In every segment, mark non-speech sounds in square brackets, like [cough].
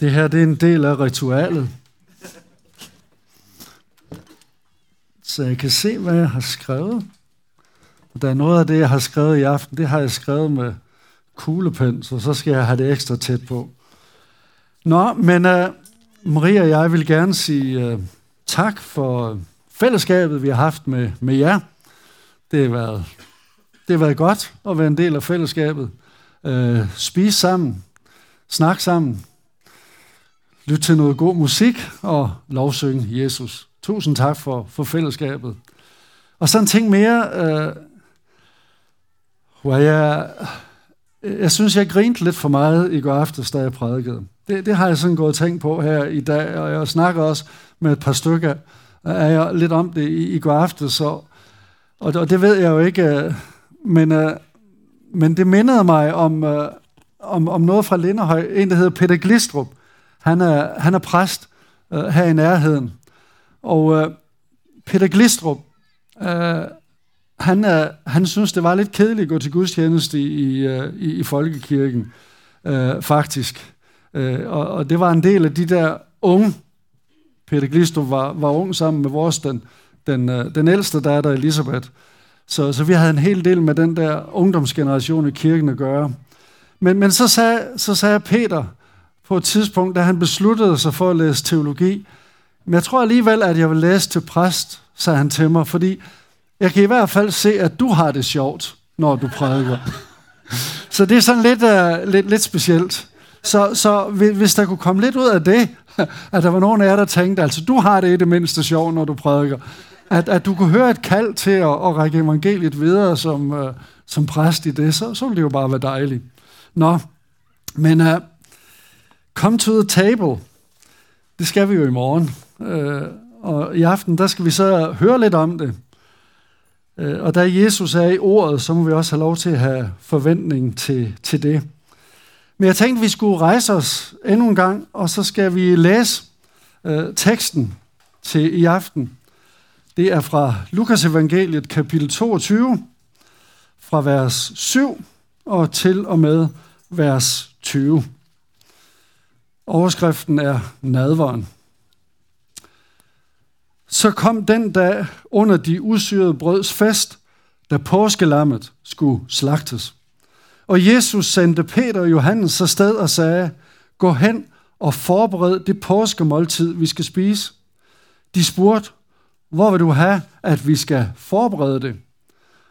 Det her det er en del af ritualet. Så jeg kan se, hvad jeg har skrevet. Der er noget af det, jeg har skrevet i aften, det har jeg skrevet med kuglepen, så så skal jeg have det ekstra tæt på. Nå, men uh, Maria og jeg vil gerne sige uh, tak for fællesskabet, vi har haft med, med jer. Det har, været, det har været godt at være en del af fællesskabet. Øh, uh, spise sammen, snakke sammen, lytte til noget god musik og lovsynge Jesus. Tusind tak for, for fællesskabet. Og så en ting mere, øh, hvor jeg, jeg synes, jeg grinte lidt for meget i går aftes, da jeg prædikede. Det, det har jeg sådan gået og tænkt på her i dag, og jeg snakker også med et par stykker af jer lidt om det i, i går aftes, og, og, og det ved jeg jo ikke, øh, men, øh, men det mindede mig om, øh, om, om noget fra Linderhøj, en der hedder Peter Glistrup. Han er, han er præst øh, her i nærheden, og øh, Peter Glistrup, øh, han, uh, han synes, det var lidt kedeligt at gå til gudstjeneste i, øh, i, i folkekirken, øh, faktisk. Øh, og, og det var en del af de der unge, Peter Glistrup var, var ung sammen med vores, den, den, øh, den ældste datter, Elisabeth. Så, så vi havde en hel del med den der ungdomsgeneration i kirken at gøre. Men, men så, sagde, så sagde Peter på et tidspunkt, da han besluttede sig for at læse teologi, men jeg tror alligevel, at jeg vil læse til præst, sagde han til mig, fordi jeg kan i hvert fald se, at du har det sjovt, når du prædiker. [laughs] Så det er sådan lidt, uh, lidt, lidt specielt. Så, så hvis der kunne komme lidt ud af det, [laughs] at der var nogen af jer, der tænkte, altså du har det i det mindste sjovt, når du prædiker, at, at du kunne høre et kald til at, at række evangeliet videre som, uh, som præst i det, så, så ville det jo bare være dejligt. Nå, men uh, come to the table, det skal vi jo i morgen. Uh, og i aften, der skal vi så høre lidt om det. Øh, og da Jesus er i ordet, så må vi også have lov til at have forventning til, til det. Men jeg tænkte, at vi skulle rejse os endnu en gang, og så skal vi læse øh, teksten til i aften. Det er fra Lukas evangeliet kapitel 22, fra vers 7 og til og med vers 20. Overskriften er nadvaren. Så kom den dag under de usyrede brøds fest, da påskelammet skulle slagtes. Og Jesus sendte Peter og Johannes afsted og sagde, gå hen og forbered det påskemåltid, vi skal spise. De spurgte, hvor vil du have, at vi skal forberede det?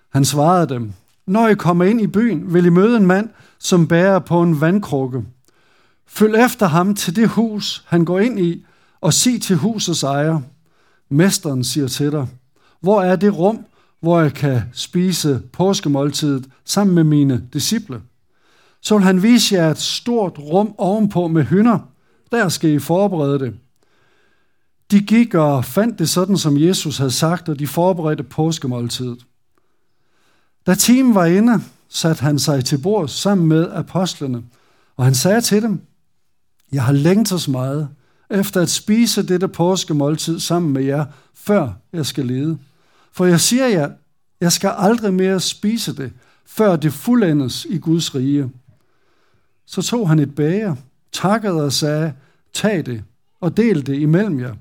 Han svarede dem, når I kommer ind i byen, vil I møde en mand, som bærer på en vandkrukke. Følg efter ham til det hus, han går ind i, og sig til husets ejer – Mesteren siger til dig, hvor er det rum, hvor jeg kan spise påskemåltidet sammen med mine disciple? Så vil han vise jer et stort rum ovenpå med hynder. Der skal I forberede det. De gik og fandt det sådan, som Jesus havde sagt, og de forberedte påskemåltidet. Da timen var inde, satte han sig til bord sammen med apostlene, og han sagde til dem, jeg har længtes meget efter at spise dette påskemåltid sammen med jer, før jeg skal lede. For jeg siger jer, jeg skal aldrig mere spise det, før det fuldendes i Guds rige. Så tog han et bager, takkede og sagde, tag det og del det imellem jer.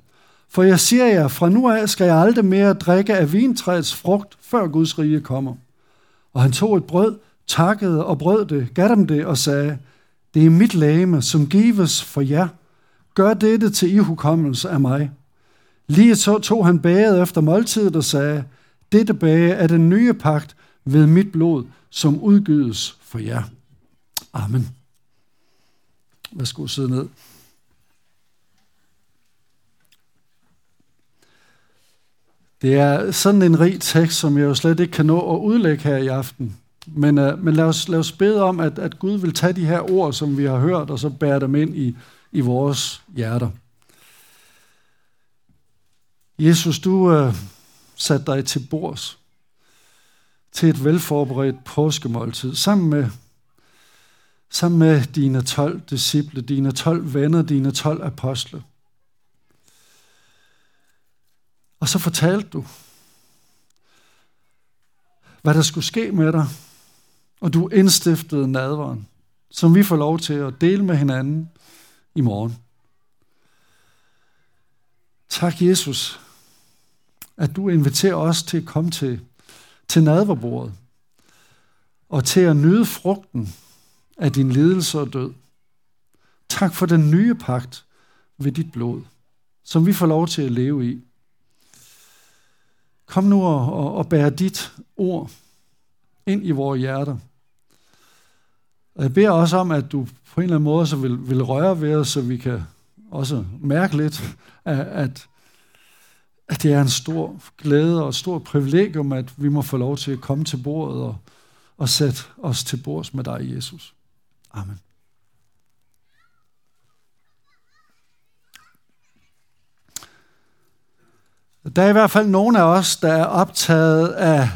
For jeg siger jer, fra nu af skal jeg aldrig mere drikke af vintræets frugt, før Guds rige kommer. Og han tog et brød, takkede og brød det, gav dem det og sagde, det er mit læme, som gives for jer. Gør dette til ihukommelse af mig. Lige så tog han baget efter måltidet og sagde, dette bage er den nye pagt ved mit blod, som udgydes for jer. Amen. Værsgo sidde ned. Det er sådan en rig tekst, som jeg jo slet ikke kan nå at udlægge her i aften. Men, uh, men lad, os, lad os bede om, at, at Gud vil tage de her ord, som vi har hørt, og så bære dem ind i, i vores hjerter. Jesus, du uh, satte dig til bords til et velforberedt påskemåltid, sammen med, sammen med dine 12 disciple, dine 12 venner, dine 12 apostle. Og så fortalte du, hvad der skulle ske med dig, og du indstiftede nadveren, som vi får lov til at dele med hinanden, i morgen. Tak, Jesus, at du inviterer os til at komme til, til nadverbordet og til at nyde frugten af din lidelse og død. Tak for den nye pagt ved dit blod, som vi får lov til at leve i. Kom nu og, og, og bær dit ord ind i vores hjerter. Og jeg beder også om, at du på en eller anden måde så vil, vil røre ved os, så vi kan også mærke lidt, at, at, at det er en stor glæde og et stort privilegium, at vi må få lov til at komme til bordet og, og sætte os til bords med dig, Jesus. Amen. Der er i hvert fald nogle af os, der er optaget af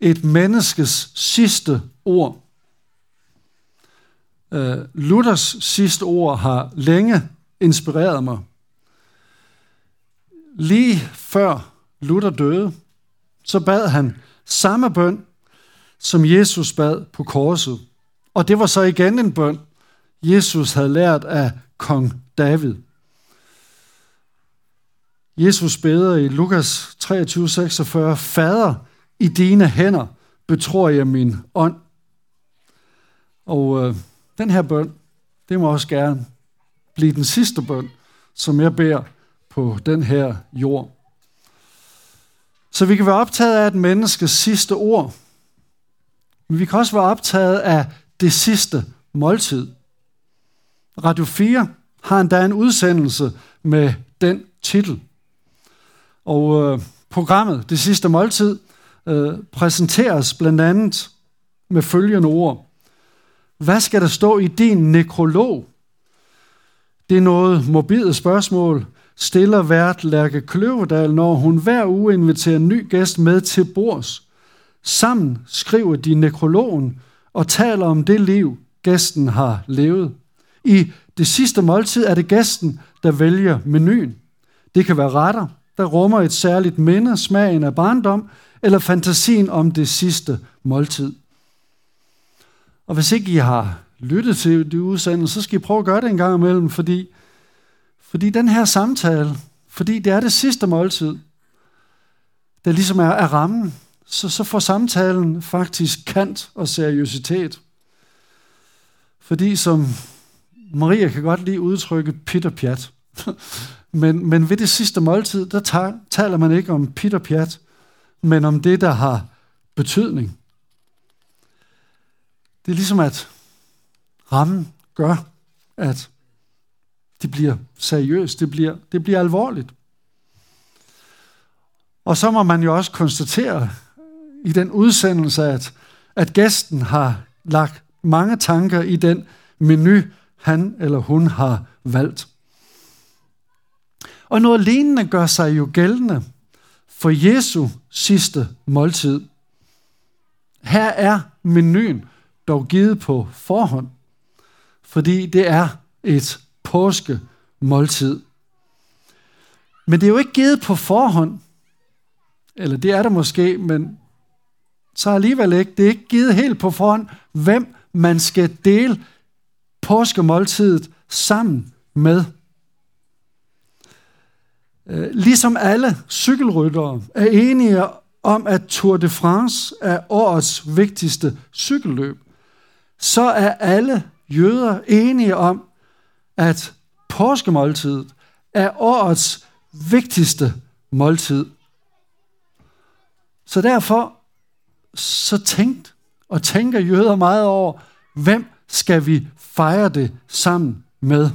et menneskes sidste ord. Uh, Luthers sidste ord har længe inspireret mig. Lige før Luther døde, så bad han samme bøn, som Jesus bad på korset. Og det var så igen en bøn, Jesus havde lært af kong David. Jesus beder i Lukas 23:46, Fader, i dine hænder betror jeg min ånd. Og øh, den her bøn, det må også gerne blive den sidste bøn, som jeg beder på den her jord. Så vi kan være optaget af et menneskes sidste ord, men vi kan også være optaget af det sidste måltid. Radio 4 har endda en udsendelse med den titel. Og øh, programmet, det sidste måltid, øh, præsenteres blandt andet med følgende ord. Hvad skal der stå i din nekrolog? Det er noget morbide spørgsmål, stiller vært Lærke Kløvedal, når hun hver uge inviterer en ny gæst med til bords. Sammen skriver de nekrologen og taler om det liv, gæsten har levet. I det sidste måltid er det gæsten, der vælger menuen. Det kan være retter, der rummer et særligt minde, smagen af barndom, eller fantasien om det sidste måltid. Og hvis ikke I har lyttet til de udsendelser, så skal I prøve at gøre det en gang imellem, fordi, fordi den her samtale, fordi det er det sidste måltid, der ligesom er, er rammen, så, så får samtalen faktisk kant og seriøsitet. Fordi som Maria kan godt lige udtrykke pit og pjat. [laughs] men, men ved det sidste måltid, der taler man ikke om pit og pjat, men om det, der har betydning. Det er ligesom, at rammen gør, at det bliver seriøst, det bliver, det bliver alvorligt. Og så må man jo også konstatere i den udsendelse, at, at gæsten har lagt mange tanker i den menu, han eller hun har valgt. Og noget lignende gør sig jo gældende for Jesu sidste måltid. Her er menuen dog givet på forhånd, fordi det er et påske måltid. Men det er jo ikke givet på forhånd, eller det er det måske, men så alligevel ikke. Det er ikke givet helt på forhånd, hvem man skal dele påskemåltidet sammen med. Øh, ligesom alle cykelryttere er enige om, at Tour de France er årets vigtigste cykelløb, så er alle jøder enige om, at påskemåltidet er årets vigtigste måltid. Så derfor så tænkt og tænker jøder meget over, hvem skal vi fejre det sammen med?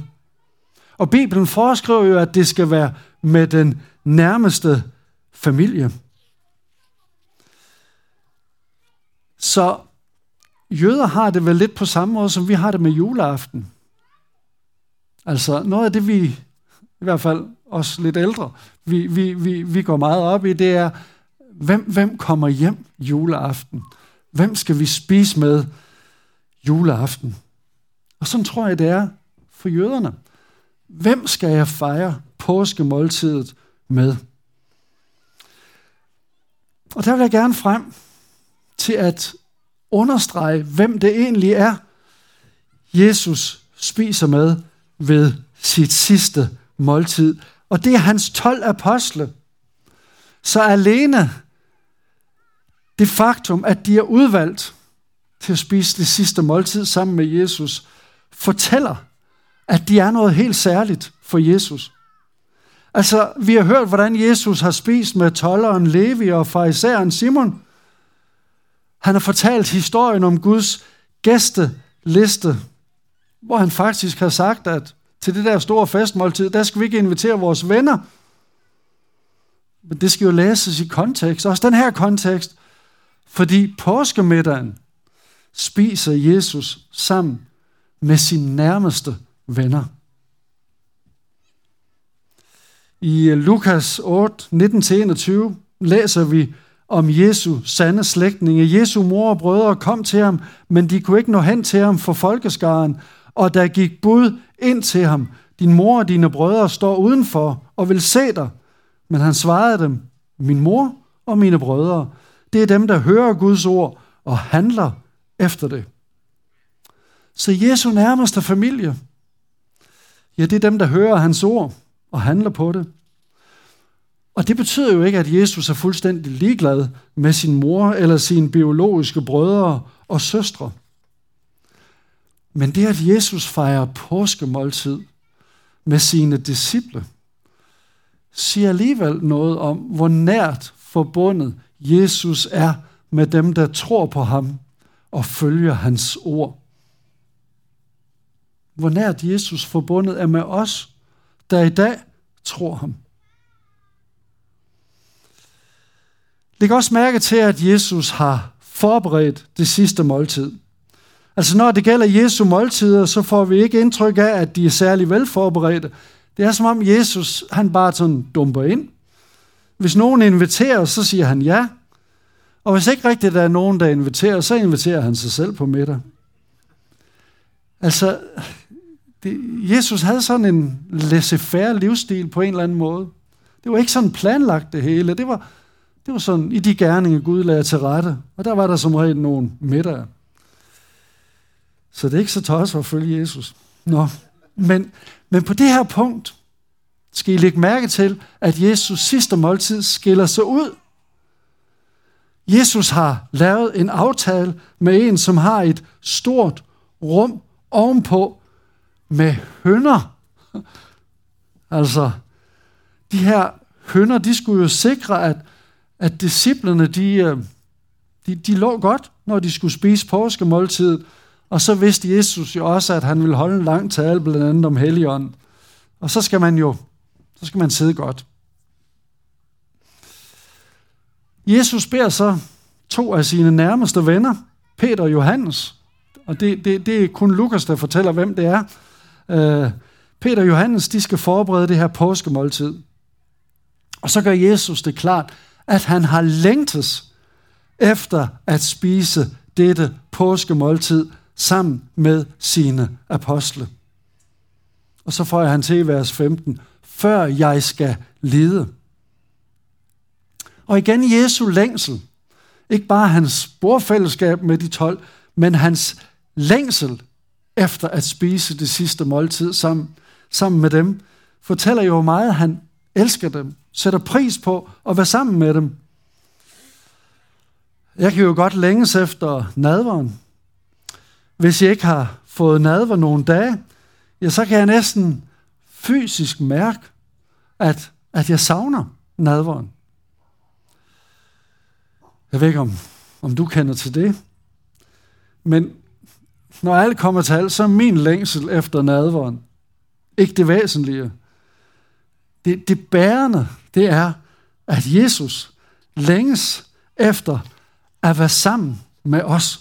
Og Bibelen foreskriver jo, at det skal være med den nærmeste familie. Så jøder har det vel lidt på samme måde, som vi har det med juleaften. Altså noget af det, vi, i hvert fald os lidt ældre, vi, vi, vi, vi går meget op i, det er, hvem, hvem kommer hjem juleaften? Hvem skal vi spise med juleaften? Og sådan tror jeg, det er for jøderne. Hvem skal jeg fejre påskemåltidet med? Og der vil jeg gerne frem til at understrege, hvem det egentlig er, Jesus spiser med ved sit sidste måltid. Og det er hans 12 apostle. Så alene det faktum, at de er udvalgt til at spise det sidste måltid sammen med Jesus, fortæller, at de er noget helt særligt for Jesus. Altså, vi har hørt, hvordan Jesus har spist med tolleren Levi og farisæeren Simon. Han har fortalt historien om Guds gæsteliste, hvor han faktisk har sagt, at til det der store festmåltid, der skal vi ikke invitere vores venner. Men det skal jo læses i kontekst, også den her kontekst. Fordi påskemiddagen spiser Jesus sammen med sine nærmeste venner. I Lukas 8, 19-21 læser vi om Jesu sande slægtninge. Jesu mor og brødre kom til ham, men de kunne ikke nå hen til ham for folkeskaren, og der gik bud ind til ham. Din mor og dine brødre står udenfor og vil se dig. Men han svarede dem, min mor og mine brødre, det er dem, der hører Guds ord og handler efter det. Så Jesu nærmeste familie, ja, det er dem, der hører hans ord og handler på det. Og det betyder jo ikke, at Jesus er fuldstændig ligeglad med sin mor eller sine biologiske brødre og søstre. Men det, at Jesus fejrer påskemåltid med sine disciple, siger alligevel noget om, hvor nært forbundet Jesus er med dem, der tror på ham og følger hans ord. Hvor nært Jesus forbundet er med os, der i dag tror ham. Læg også mærke til, at Jesus har forberedt det sidste måltid. Altså når det gælder Jesu måltider, så får vi ikke indtryk af, at de er særlig velforberedte. Det er som om Jesus, han bare sådan dumper ind. Hvis nogen inviterer, så siger han ja. Og hvis ikke rigtigt der er nogen, der inviterer, så inviterer han sig selv på middag. Altså, det, Jesus havde sådan en laissez-faire livsstil på en eller anden måde. Det var ikke sådan planlagt det hele. Det var, det var sådan i de gerninger, Gud lagde til rette. Og der var der som regel nogle middag. Så det er ikke så tosset at følge Jesus. Nå. Men, men på det her punkt skal I lægge mærke til, at Jesus sidste måltid skiller sig ud. Jesus har lavet en aftale med en, som har et stort rum ovenpå med hønder. Altså, de her hønder, de skulle jo sikre, at, at disciplerne, de, øh, de, de lå godt, når de skulle spise påskemåltidet. Og så vidste Jesus jo også, at han ville holde en lang tale, blandt andet om Helligånden. Og så skal man jo så skal man sidde godt. Jesus beder så to af sine nærmeste venner, Peter og Johannes, og det, det, det er kun Lukas, der fortæller, hvem det er. Øh, Peter og Johannes, de skal forberede det her påskemåltid. Og så gør Jesus det klart, at han har længtes efter at spise dette påskemåltid sammen med sine apostle. Og så får han til i vers 15, før jeg skal lide. Og igen Jesu længsel. Ikke bare hans sporfællesskab med de 12, men hans længsel efter at spise det sidste måltid sammen, sammen med dem, fortæller jo meget, at han elsker dem, sætter pris på at være sammen med dem. Jeg kan jo godt længes efter nadveren. Hvis jeg ikke har fået nadver nogle dage, ja, så kan jeg næsten fysisk mærke, at, at jeg savner nadveren. Jeg ved ikke, om, om du kender til det. Men når alt kommer til alt, så er min længsel efter nadveren ikke det væsentlige. Det, det bærende, det er, at Jesus længes efter at være sammen med os.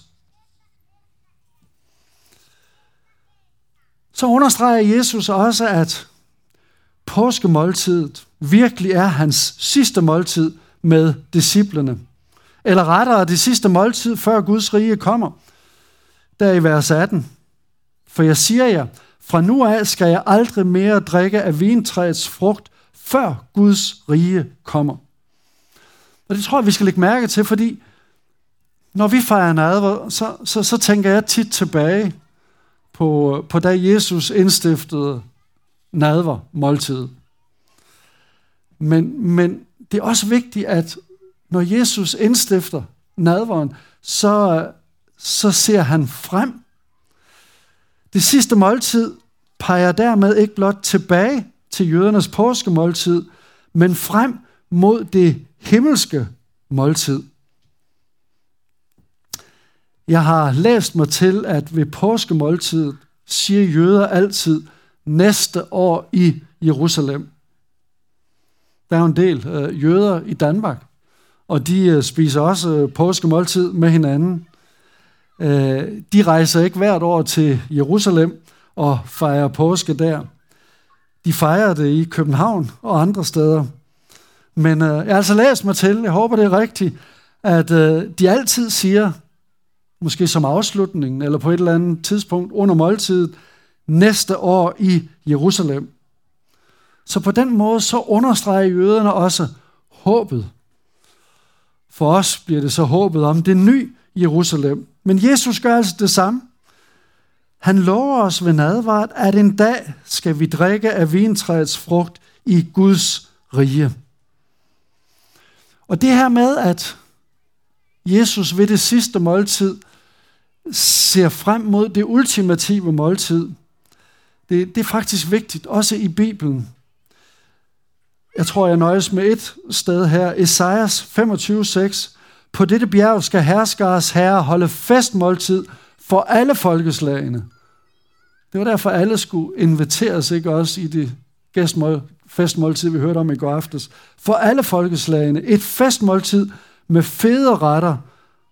Så understreger Jesus også, at påskemåltidet virkelig er hans sidste måltid med disciplene. Eller rettere det sidste måltid, før Guds rige kommer. Der i vers 18. For jeg siger jer, fra nu af skal jeg aldrig mere drikke af vintræets frugt, før Guds rige kommer. Og det tror jeg, vi skal lægge mærke til, fordi når vi fejrer nadver, så, så, så tænker jeg tit tilbage på, på da Jesus indstiftede nadver måltid. Men, men det er også vigtigt, at når Jesus indstifter nadveren, så, så ser han frem. Det sidste måltid peger dermed ikke blot tilbage til jødernes påskemåltid, men frem mod det himmelske måltid. Jeg har læst mig til, at ved påskemåltidet siger jøder altid næste år i Jerusalem. Der er jo en del øh, jøder i Danmark, og de øh, spiser også øh, påskemåltid med hinanden. Øh, de rejser ikke hvert år til Jerusalem og fejrer påske der. De fejrer det i København og andre steder. Men øh, jeg har altså læst mig til, jeg håber det er rigtigt, at øh, de altid siger, måske som afslutningen eller på et eller andet tidspunkt under måltidet, næste år i Jerusalem. Så på den måde så understreger jøderne også håbet. For os bliver det så håbet om det nye Jerusalem. Men Jesus gør altså det samme. Han lover os ved nadvart, at en dag skal vi drikke af vintræets frugt i Guds rige. Og det her med, at Jesus ved det sidste måltid ser frem mod det ultimative måltid, det, det er faktisk vigtigt, også i Bibelen. Jeg tror, jeg nøjes med et sted her. Esajas 25:6. På dette bjerg skal herskers herre holde festmåltid for alle folkeslagene. Det var derfor, alle skulle inviteres, ikke også i det gæstmål, festmåltid, vi hørte om i går aftes. For alle folkeslagene. Et festmåltid med fede retter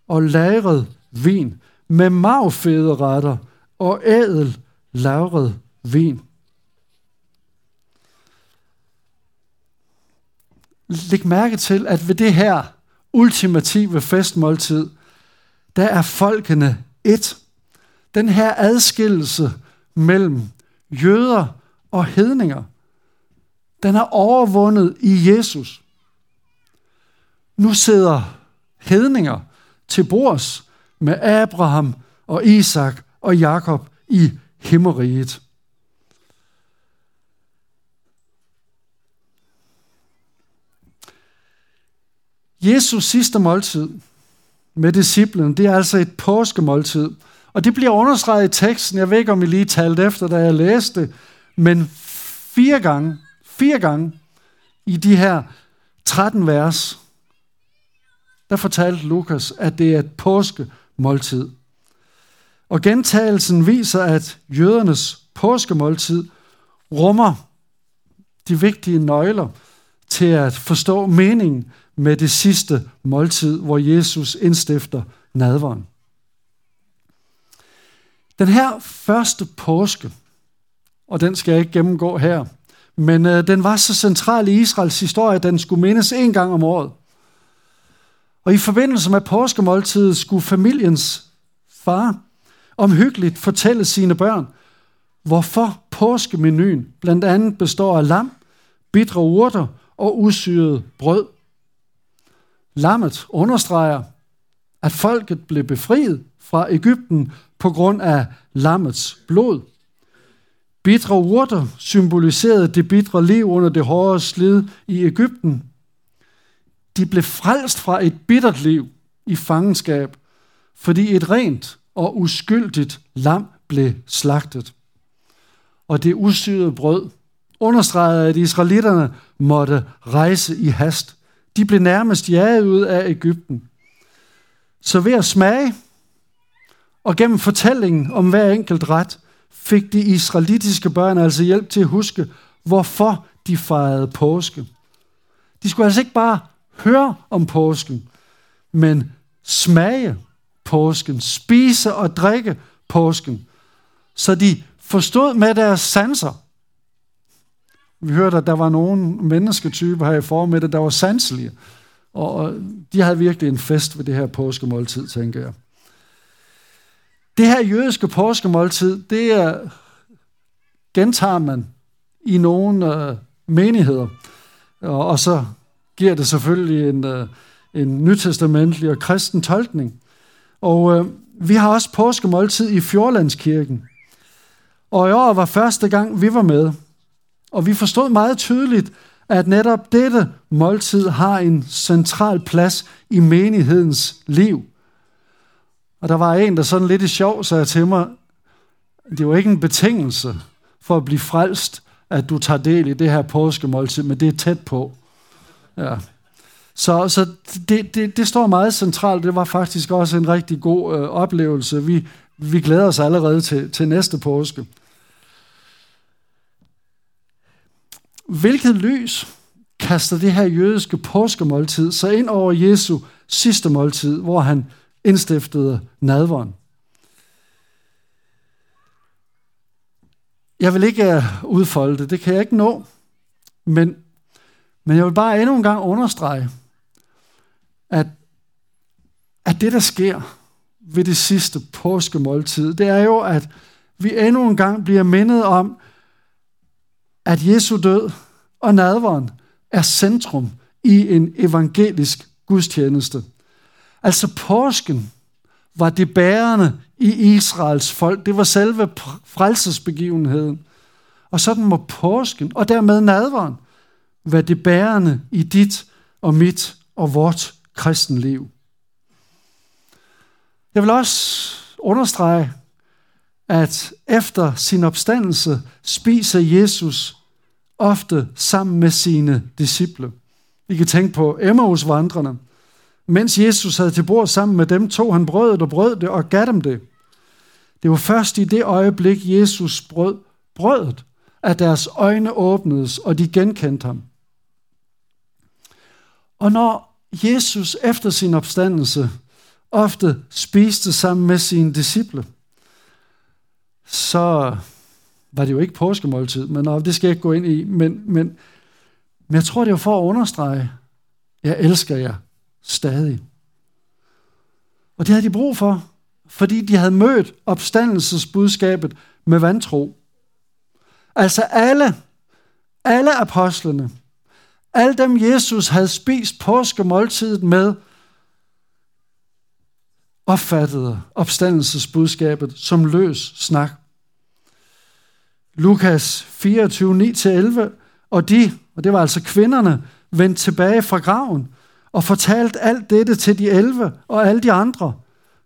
og lagret vin. Med magfede retter og ædel lagret vin. Læg mærke til, at ved det her ultimative festmåltid, der er folkene et. Den her adskillelse mellem jøder og hedninger, den er overvundet i Jesus. Nu sidder hedninger til bords med Abraham og Isak og Jakob i himmeriget. Jesus sidste måltid med disciplen, det er altså et påskemåltid. Og det bliver understreget i teksten. Jeg ved ikke, om I lige talte efter, da jeg læste men fire gange, fire gange i de her 13 vers, der fortalte Lukas, at det er et påskemåltid. Og gentagelsen viser, at jødernes påskemåltid rummer de vigtige nøgler til at forstå meningen med det sidste måltid, hvor Jesus indstifter nadveren. Den her første påske, og den skal jeg ikke gennemgå her, men øh, den var så central i Israels historie, at den skulle mindes en gang om året. Og i forbindelse med påskemåltidet skulle familiens far omhyggeligt fortælle sine børn, hvorfor påskemenuen blandt andet består af lam, bitre urter og usyret brød. Lammet understreger, at folket blev befriet fra Ægypten på grund af lammets blod. Bitre urter symboliserede det bitre liv under det hårde slid i Ægypten. De blev frelst fra et bittert liv i fangenskab, fordi et rent og uskyldigt lam blev slagtet. Og det usyrede brød understregede, at israelitterne måtte rejse i hast. De blev nærmest jaget ud af Ægypten. Så ved at smage og gennem fortællingen om hver enkelt ret, fik de israelitiske børn altså hjælp til at huske, hvorfor de fejrede påske. De skulle altså ikke bare høre om påsken, men smage påsken, spise og drikke påsken, så de forstod med deres sanser. Vi hørte, at der var nogle mennesketyper her i formiddag, der var sanselige, og de havde virkelig en fest ved det her påskemåltid, tænker jeg. Det her jødiske påskemåltid, det er, gentager man i nogle øh, menigheder, og, og så giver det selvfølgelig en, øh, en nytestamentlig og kristen tolkning. Og øh, vi har også påskemåltid i Fjordlandskirken. Og i år var første gang, vi var med. Og vi forstod meget tydeligt, at netop dette måltid har en central plads i menighedens liv. Og der var en, der sådan lidt i sjov sagde til mig, det er jo ikke en betingelse for at blive frelst, at du tager del i det her påskemåltid, men det er tæt på. Ja. Så, så det, det, det står meget centralt. Det var faktisk også en rigtig god øh, oplevelse. Vi, vi glæder os allerede til, til næste påske. Hvilket lys kaster det her jødiske påskemåltid så ind over Jesu sidste måltid, hvor han indstiftede nadveren? Jeg vil ikke øh, udfolde det, det kan jeg ikke nå, men, men jeg vil bare endnu en gang understrege, at, at det, der sker ved det sidste påskemåltid, det er jo, at vi endnu en gang bliver mindet om, at Jesu død og nadveren er centrum i en evangelisk gudstjeneste. Altså påsken var det bærende i Israels folk. Det var selve frelsesbegivenheden. Og sådan må påsken, og dermed nadveren, være det bærende i dit og mit og vort kristenliv. Jeg vil også understrege, at efter sin opstandelse spiser Jesus ofte sammen med sine disciple. Vi kan tænke på Emmaus-vandrene. Mens Jesus havde til bord sammen med dem, tog han brødet og brød det og gav dem det. Det var først i det øjeblik, Jesus brød brødet, at deres øjne åbnedes, og de genkendte ham. Og når Jesus efter sin opstandelse ofte spiste sammen med sine disciple, så var det jo ikke påskemåltid, men det skal jeg ikke gå ind i. Men, men, men jeg tror, det er for at understrege, jeg elsker jer stadig. Og det havde de brug for, fordi de havde mødt opstandelsesbudskabet med vantro. Altså alle, alle apostlene, alle dem Jesus havde spist påskemåltidet med, opfattede opstandelsesbudskabet som løs snak. Lukas 24, 9-11, og de, og det var altså kvinderne, vendte tilbage fra graven og fortalte alt dette til de 11 og alle de andre.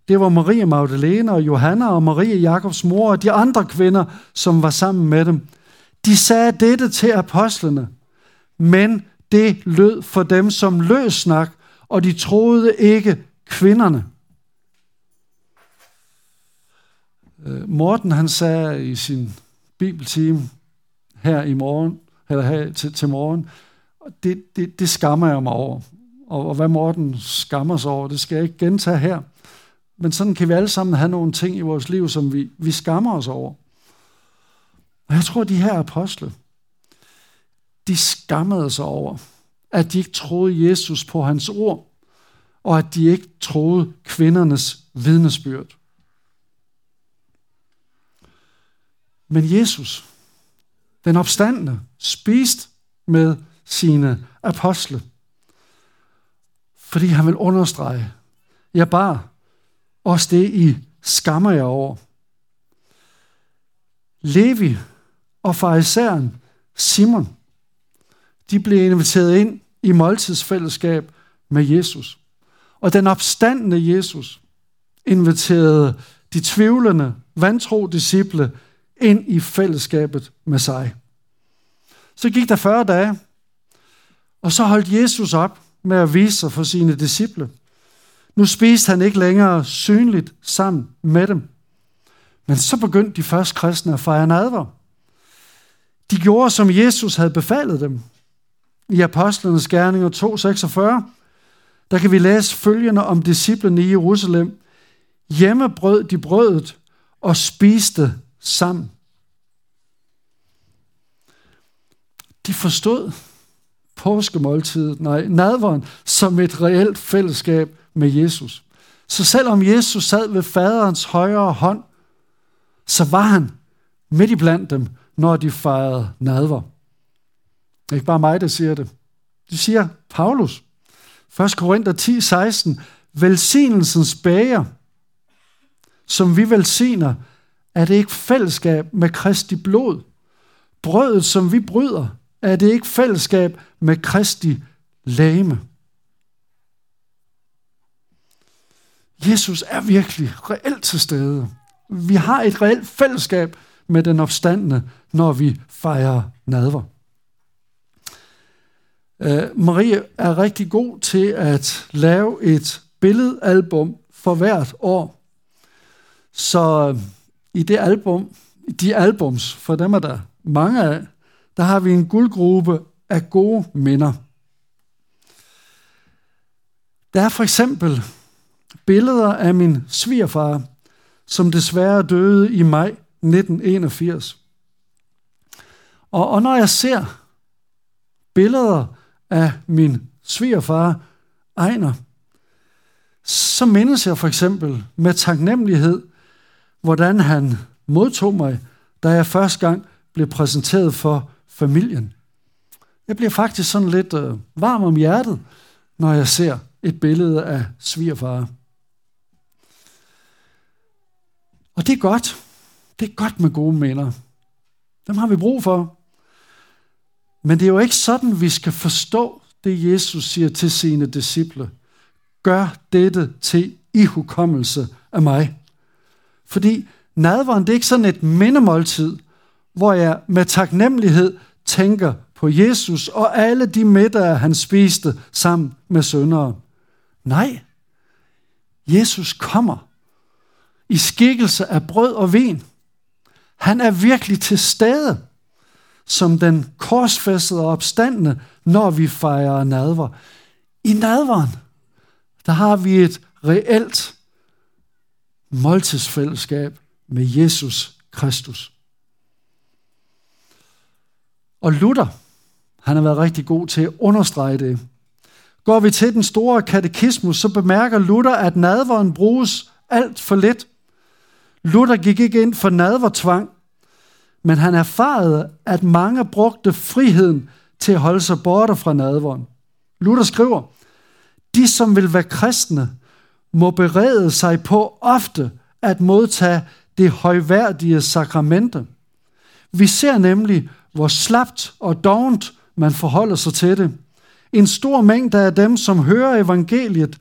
Det var Maria Magdalene og Johanna og Maria Jakobs mor og de andre kvinder, som var sammen med dem. De sagde dette til apostlene, men det lød for dem som løs snak, og de troede ikke kvinderne. Øh, Morten han sagde i sin bibeltime her i morgen, eller her til, til morgen, det, det, det skammer jeg mig over. Og, og hvad Morten skammer sig over, det skal jeg ikke gentage her. Men sådan kan vi alle sammen have nogle ting i vores liv, som vi, vi skammer os over. Og jeg tror, de her apostle, de skammede sig over, at de ikke troede Jesus på hans ord, og at de ikke troede kvindernes vidnesbyrd. Men Jesus, den opstandende, spiste med sine apostle, fordi han vil understrege, jeg bare også det, I skammer jer over. Levi og farisæren Simon, de blev inviteret ind i måltidsfællesskab med Jesus. Og den opstandende Jesus inviterede de tvivlende, vantro disciple ind i fællesskabet med sig. Så gik der 40 dage, og så holdt Jesus op med at vise sig for sine disciple. Nu spiste han ikke længere synligt sammen med dem. Men så begyndte de første kristne at fejre nadver. De gjorde, som Jesus havde befalet dem. I Apostlenes Gerninger 2.46, der kan vi læse følgende om disciplene i Jerusalem. Hjemme brød de brødet og spiste sammen. De forstod påskemåltidet, nej, nadveren, som et reelt fællesskab med Jesus. Så selvom Jesus sad ved faderens højre hånd, så var han midt i blandt dem, når de fejrede nadver. Det er ikke bare mig, der siger det. Det siger Paulus. 1. Korinther 10, 16. Velsignelsens bager, som vi velsigner, er det ikke fællesskab med Kristi blod. brødet, som vi bryder, er det ikke fællesskab med Kristi lame. Jesus er virkelig reelt til stede. Vi har et reelt fællesskab med den opstandende, når vi fejrer nadver. Uh, Marie er rigtig god til at lave et billedalbum for hvert år. Så i det album, de albums, for dem er der mange af, der har vi en guldgruppe af gode minder. Der er for eksempel billeder af min svigerfar, som desværre døde i maj 1981. Og, og når jeg ser billeder af min svigerfar, Ejner, så mindes jeg for eksempel med taknemmelighed, hvordan han modtog mig, da jeg første gang blev præsenteret for familien. Jeg bliver faktisk sådan lidt øh, varm om hjertet, når jeg ser et billede af svigerfar. Og det er godt. Det er godt med gode minder. Dem har vi brug for. Men det er jo ikke sådan, vi skal forstå det, Jesus siger til sine disciple. Gør dette til ihukommelse af mig. Fordi nadveren, det er ikke sådan et mindemåltid, hvor jeg med taknemmelighed tænker på Jesus og alle de middage, han spiste sammen med sønderen. Nej, Jesus kommer i skikkelse af brød og vin. Han er virkelig til stede som den korsfæstede og opstandende, når vi fejrer nadver. I nadveren, der har vi et reelt måltidsfællesskab med Jesus Kristus. Og Luther, han har været rigtig god til at understrege det. Går vi til den store katekismus, så bemærker Luther, at nadveren bruges alt for lidt. Luther gik ikke ind for nadvertvang, men han erfarede, at mange brugte friheden til at holde sig borte fra nadveren. Luther skriver, de som vil være kristne, må berede sig på ofte at modtage det højværdige sakramente. Vi ser nemlig, hvor slapt og dovent man forholder sig til det. En stor mængde af dem, som hører evangeliet,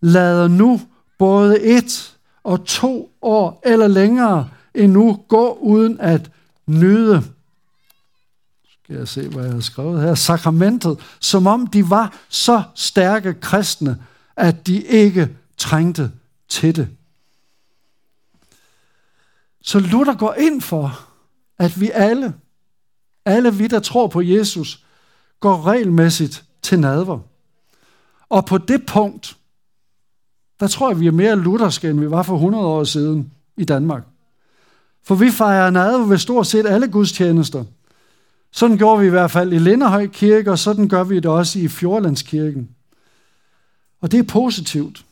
lader nu både et og to år eller længere endnu gå uden at nyde skal jeg se, hvad jeg har skrevet her, sakramentet, som om de var så stærke kristne, at de ikke trængte til det. Så Luther går ind for, at vi alle, alle vi, der tror på Jesus, går regelmæssigt til nadver. Og på det punkt, der tror jeg, vi er mere lutherske, end vi var for 100 år siden i Danmark. For vi fejrer nadver ved stort set alle gudstjenester. Sådan gjorde vi i hvert fald i Linderhøj Kirke, og sådan gør vi det også i Fjordlandskirken. Og det er positivt,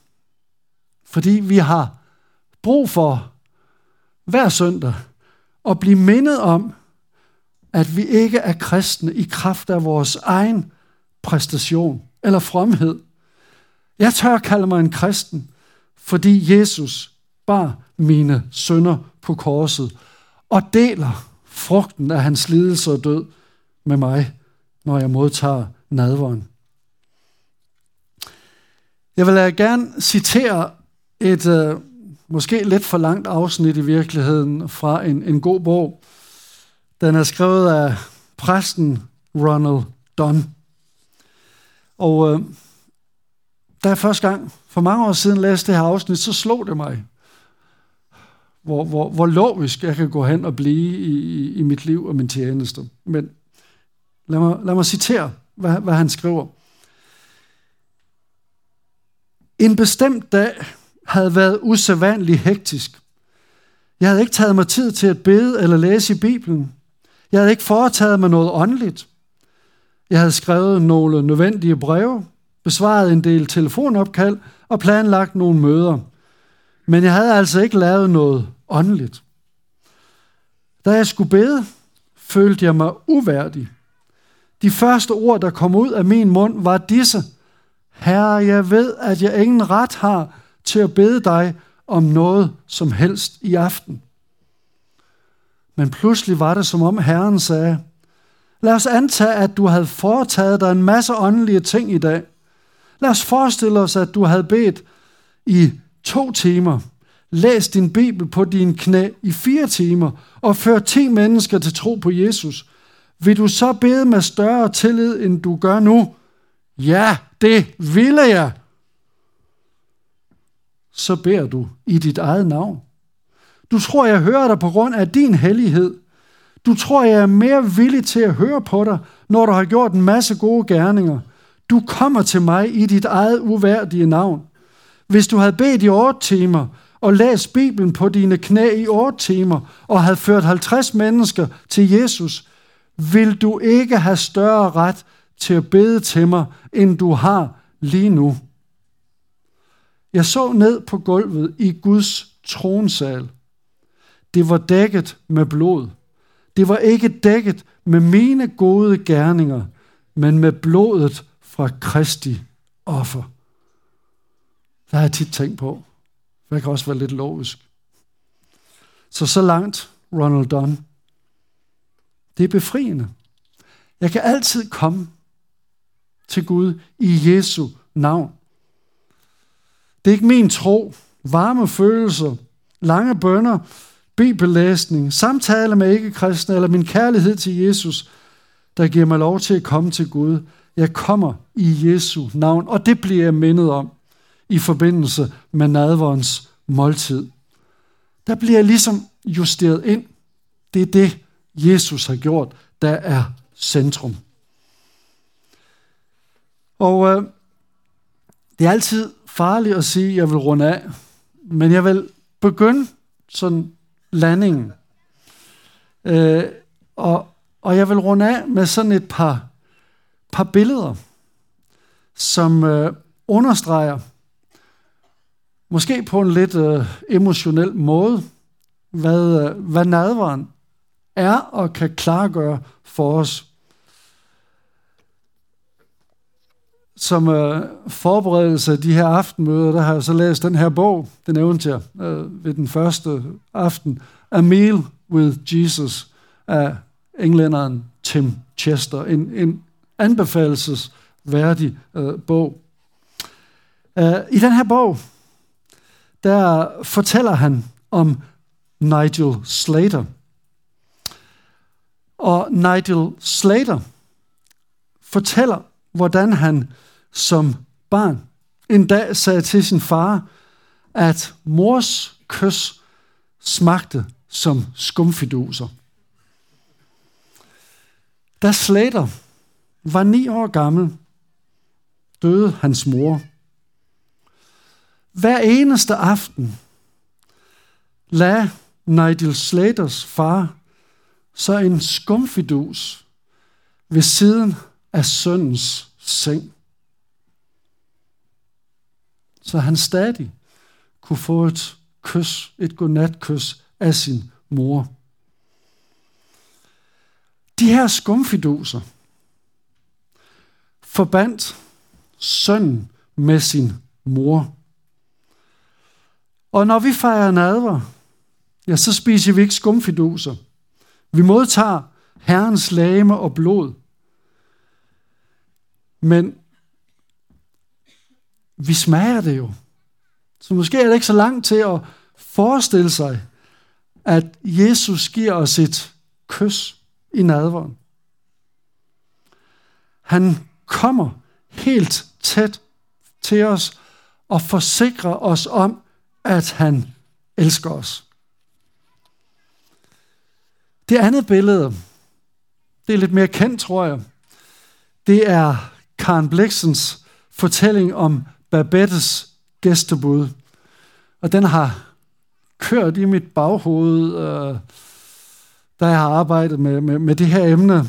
fordi vi har brug for hver søndag at blive mindet om, at vi ikke er kristne i kraft af vores egen præstation eller fromhed. Jeg tør kalde mig en kristen, fordi Jesus bar mine sønder på korset og deler frugten af hans lidelse og død med mig, når jeg modtager nadveren. Jeg vil gerne citere et uh, måske lidt for langt afsnit i virkeligheden fra en, en god bog. Den er skrevet af præsten Ronald Dunn. Og øh, da jeg første gang for mange år siden læste det her afsnit, så slog det mig, hvor, hvor, hvor logisk jeg kan gå hen og blive i, i mit liv og min tjeneste. Men lad mig, lad mig citere, hvad, hvad han skriver. En bestemt dag havde været usædvanligt hektisk. Jeg havde ikke taget mig tid til at bede eller læse i Bibelen. Jeg havde ikke foretaget mig noget åndeligt. Jeg havde skrevet nogle nødvendige breve, besvaret en del telefonopkald og planlagt nogle møder – men jeg havde altså ikke lavet noget åndeligt. Da jeg skulle bede, følte jeg mig uværdig. De første ord, der kom ud af min mund, var disse. Herre, jeg ved, at jeg ingen ret har til at bede dig om noget som helst i aften. Men pludselig var det, som om Herren sagde, lad os antage, at du havde foretaget dig en masse åndelige ting i dag. Lad os forestille os, at du havde bedt i to timer, læst din Bibel på din knæ i fire timer og før ti mennesker til tro på Jesus. Vil du så bede med større tillid, end du gør nu? Ja, det ville jeg. Så beder du i dit eget navn. Du tror, jeg hører dig på grund af din hellighed. Du tror, jeg er mere villig til at høre på dig, når du har gjort en masse gode gerninger. Du kommer til mig i dit eget uværdige navn. Hvis du havde bedt i otte timer, og læst Bibelen på dine knæ i otte timer, og havde ført 50 mennesker til Jesus, vil du ikke have større ret til at bede til mig, end du har lige nu. Jeg så ned på gulvet i Guds tronsal. Det var dækket med blod. Det var ikke dækket med mine gode gerninger, men med blodet fra Kristi offer. Der har jeg tit tænkt på. Det kan også være lidt logisk. Så så langt Ronald Dunn. Det er befriende. Jeg kan altid komme til Gud i Jesu navn. Det er ikke min tro, varme følelser, lange bønder, bibellæsning, samtale med ikke-kristne eller min kærlighed til Jesus, der giver mig lov til at komme til Gud. Jeg kommer i Jesu navn, og det bliver jeg mindet om i forbindelse med nadverens måltid. Der bliver jeg ligesom justeret ind. Det er det, Jesus har gjort, der er centrum. Og øh, det er altid farligt at sige, at jeg vil runde af, men jeg vil begynde sådan landingen. Øh, og, og jeg vil runde af med sådan et par, par billeder, som øh, understreger, måske på en lidt øh, emotionel måde, hvad, øh, hvad nadveren er og kan klargøre for os. Som øh, forberedelse af de her aftenmøder, der har jeg så læst den her bog, den nævnte jeg øh, ved den første aften, A Meal with Jesus af englænderen Tim Chester. En, en anbefalesværdig øh, bog. Øh, I den her bog, der fortæller han om Nigel Slater. Og Nigel Slater fortæller, hvordan han som barn en dag sagde til sin far, at mors kys smagte som skumfiduser. Da Slater var ni år gammel, døde hans mor. Hver eneste aften lagde Nigel Slaters far så en skumfidus ved siden af søndens seng. Så han stadig kunne få et kys, et godnatkys af sin mor. De her skumfiduser forbandt sønnen med sin mor. Og når vi fejrer nadver, ja, så spiser vi ikke skumfiduser. Vi modtager Herrens lame og blod. Men vi smager det jo. Så måske er det ikke så langt til at forestille sig, at Jesus giver os et kys i nadveren. Han kommer helt tæt til os og forsikrer os om, at han elsker os. Det andet billede, det er lidt mere kendt, tror jeg. Det er Karen Bliksens fortælling om Babettes gæstebud. Og den har kørt i mit baghoved, øh, da jeg har arbejdet med, med, med det her emne.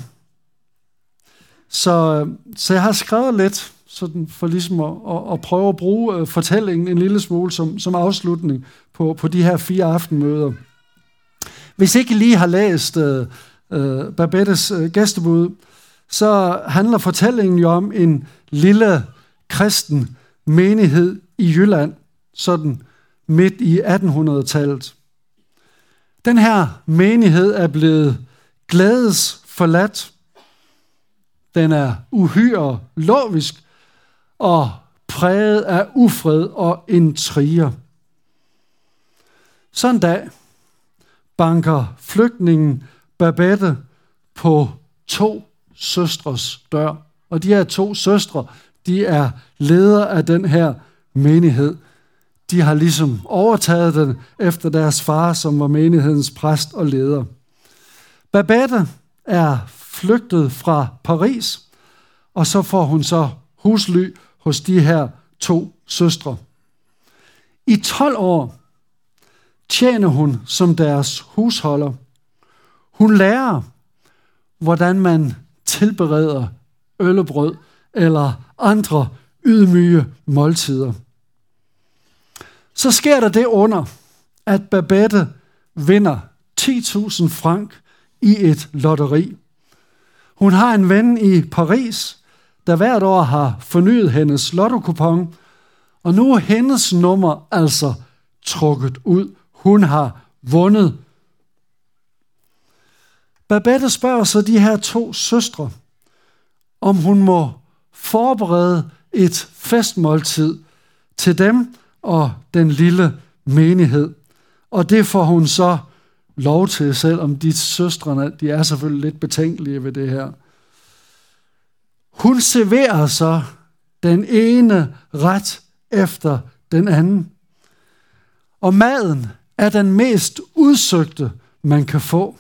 Så, øh, så jeg har skrevet lidt sådan for ligesom at, at, at prøve at bruge øh, fortællingen en lille smule som, som afslutning på, på de her fire aftenmøder. Hvis ikke I lige har læst øh, øh Babettes øh, gæstebud, så handler fortællingen jo om en lille kristen menighed i Jylland, sådan midt i 1800-tallet. Den her menighed er blevet glædes forladt. Den er uhyre lovisk og præget af ufred og intriger. Sådan en dag banker flygtningen Babette på to søstres dør. Og de her to søstre, de er ledere af den her menighed. De har ligesom overtaget den efter deres far, som var menighedens præst og leder. Babette er flygtet fra Paris, og så får hun så husly hos de her to søstre. I 12 år tjener hun som deres husholder. Hun lærer, hvordan man tilbereder øllebrød eller andre ydmyge måltider. Så sker der det under, at Babette vinder 10.000 frank i et lotteri. Hun har en ven i Paris, der hvert år har fornyet hendes lottokupon, og nu er hendes nummer altså trukket ud. Hun har vundet. Babette spørger så de her to søstre, om hun må forberede et festmåltid til dem og den lille menighed. Og det får hun så lov til, selvom de søstrene, de er selvfølgelig lidt betænkelige ved det her. Hun serverer så den ene ret efter den anden. Og maden er den mest udsøgte, man kan få.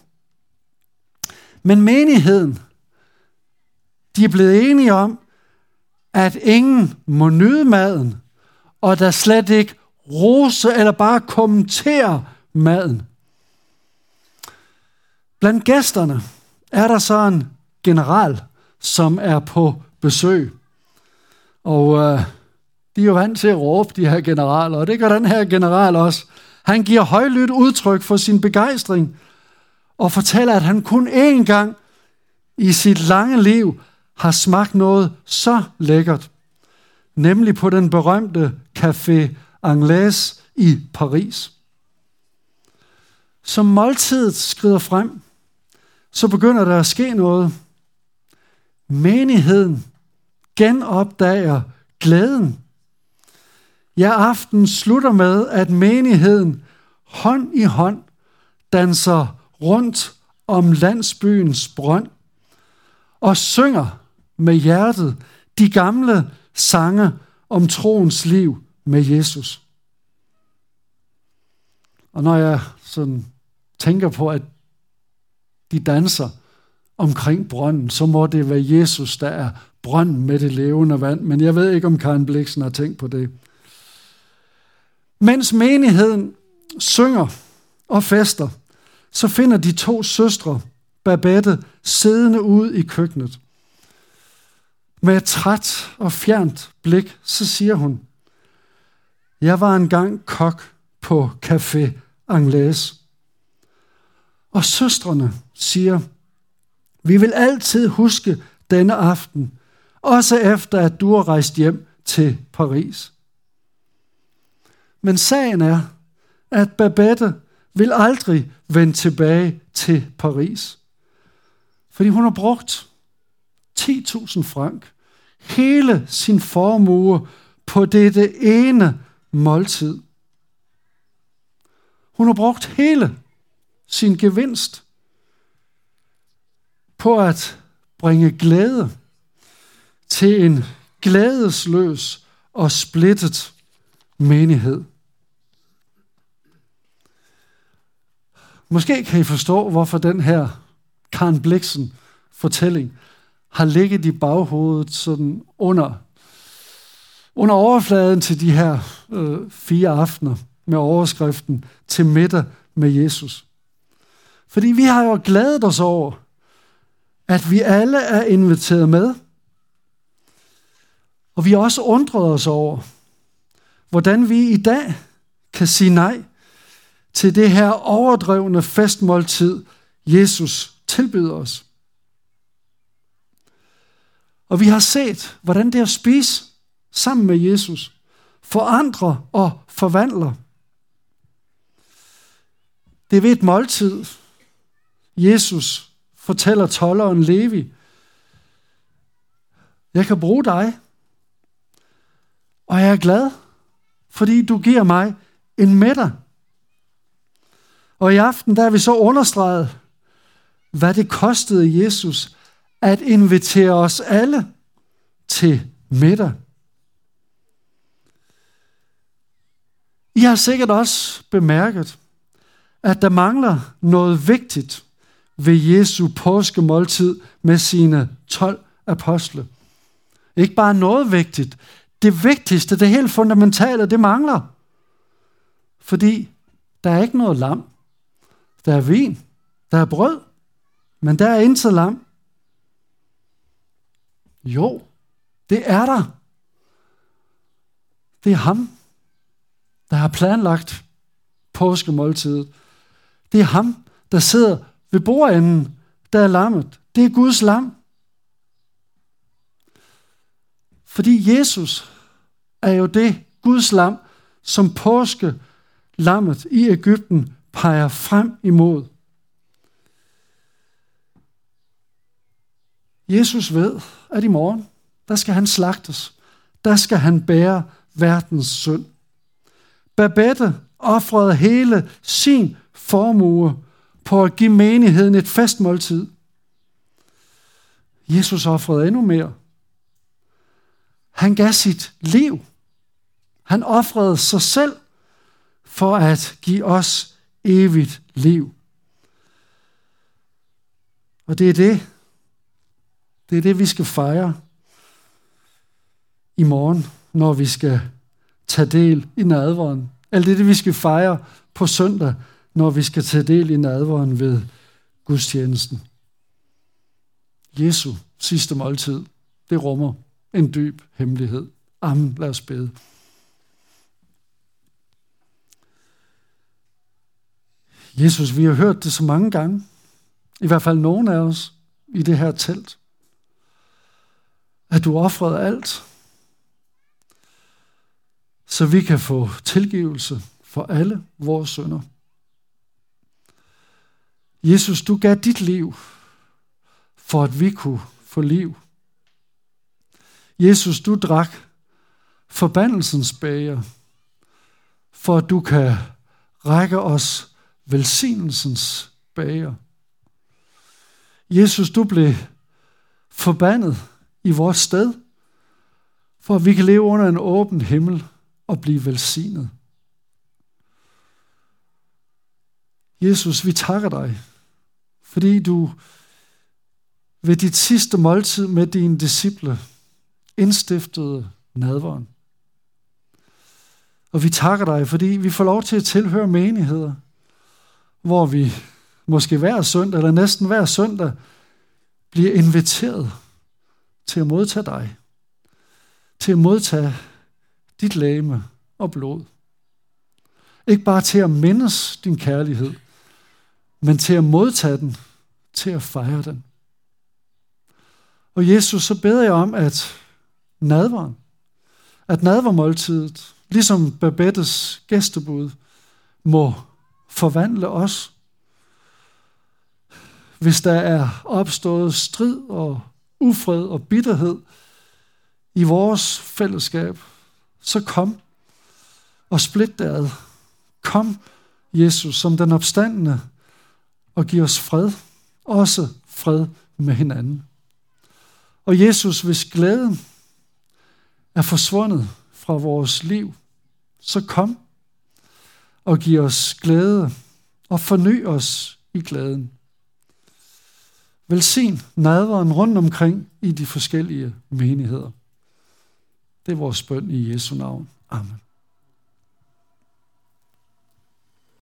Men menigheden, de er blevet enige om, at ingen må nyde maden, og der slet ikke rose eller bare kommentere maden. Blandt gæsterne er der så en general, som er på besøg. Og øh, de er jo vant til at råbe, de her generaler, og det gør den her general også. Han giver højlydt udtryk for sin begejstring, og fortæller, at han kun én gang i sit lange liv har smagt noget så lækkert, nemlig på den berømte Café Anglais i Paris. Som måltidet skrider frem, så begynder der at ske noget. Menigheden genopdager glæden. Ja, aften slutter med, at menigheden hånd i hånd danser rundt om landsbyens brønd og synger med hjertet de gamle sange om troens liv med Jesus. Og når jeg sådan tænker på, at de danser omkring brønden, så må det være Jesus, der er brønden med det levende vand. Men jeg ved ikke, om Karen Bliksen har tænkt på det. Mens menigheden synger og fester, så finder de to søstre, Babette, siddende ude i køkkenet. Med et træt og fjernt blik, så siger hun, jeg var engang kok på Café Anglais. Og søstrene siger, vi vil altid huske denne aften, også efter at du har rejst hjem til Paris. Men sagen er, at Babette vil aldrig vende tilbage til Paris. Fordi hun har brugt 10.000 frank, hele sin formue på dette ene måltid. Hun har brugt hele sin gevinst på at bringe glæde til en glædesløs og splittet menighed. Måske kan I forstå, hvorfor den her Karen Bliksen fortælling har ligget i baghovedet sådan under, under overfladen til de her øh, fire aftener med overskriften til middag med Jesus. Fordi vi har jo glædet os over, at vi alle er inviteret med. Og vi har også undret os over, hvordan vi i dag kan sige nej til det her overdrevne festmåltid, Jesus tilbyder os. Og vi har set, hvordan det at spise sammen med Jesus forandrer og forvandler. Det er ved et måltid. Jesus fortæller tolleren Levi, jeg kan bruge dig, og jeg er glad, fordi du giver mig en middag. Og i aften, der er vi så understreget, hvad det kostede Jesus at invitere os alle til middag. I har sikkert også bemærket, at der mangler noget vigtigt ved Jesu påskemåltid med sine 12 apostle. Ikke bare noget vigtigt. Det vigtigste, det helt fundamentale, det mangler. Fordi der er ikke noget lam. Der er vin. Der er brød. Men der er intet lam. Jo, det er der. Det er ham, der har planlagt påskemåltidet. Det er ham, der sidder ved bordenden, der er lammet. Det er Guds lam. Fordi Jesus er jo det Guds lam, som påske lammet i Ægypten peger frem imod. Jesus ved, at i morgen, der skal han slagtes. Der skal han bære verdens synd. Babette offrede hele sin formue på at give menigheden et festmåltid. Jesus offrede endnu mere. Han gav sit liv. Han offrede sig selv for at give os evigt liv. Og det er det, det er det, vi skal fejre i morgen, når vi skal tage del i nadveren. Alt det, det vi skal fejre på søndag, når vi skal tage del i nadveren ved gudstjenesten. Jesu sidste måltid, det rummer en dyb hemmelighed. Amen. Lad os bede. Jesus, vi har hørt det så mange gange. I hvert fald nogen af os i det her telt. At du offrede alt, så vi kan få tilgivelse for alle vores sønder. Jesus, du gav dit liv, for at vi kunne få liv. Jesus, du drak forbandelsens bager, for at du kan række os velsignelsens bager. Jesus, du blev forbandet i vores sted, for at vi kan leve under en åben himmel og blive velsignet. Jesus, vi takker dig, fordi du ved dit sidste måltid med dine disciple indstiftede nadveren. Og vi takker dig, fordi vi får lov til at tilhøre menigheder, hvor vi måske hver søndag, eller næsten hver søndag, bliver inviteret til at modtage dig. Til at modtage dit læme og blod. Ikke bare til at mindes din kærlighed, men til at modtage den, til at fejre den. Og Jesus, så beder jeg om, at nadveren, at nadvermåltidet, ligesom Babettes gæstebud, må forvandle os. Hvis der er opstået strid og ufred og bitterhed i vores fællesskab, så kom og split det ad. Kom, Jesus, som den opstandende, og giv os fred, også fred med hinanden. Og Jesus, hvis glæden er forsvundet fra vores liv, så kom og giv os glæde og forny os i glæden. Velsign nadveren rundt omkring i de forskellige menigheder. Det er vores bøn i Jesu navn. Amen.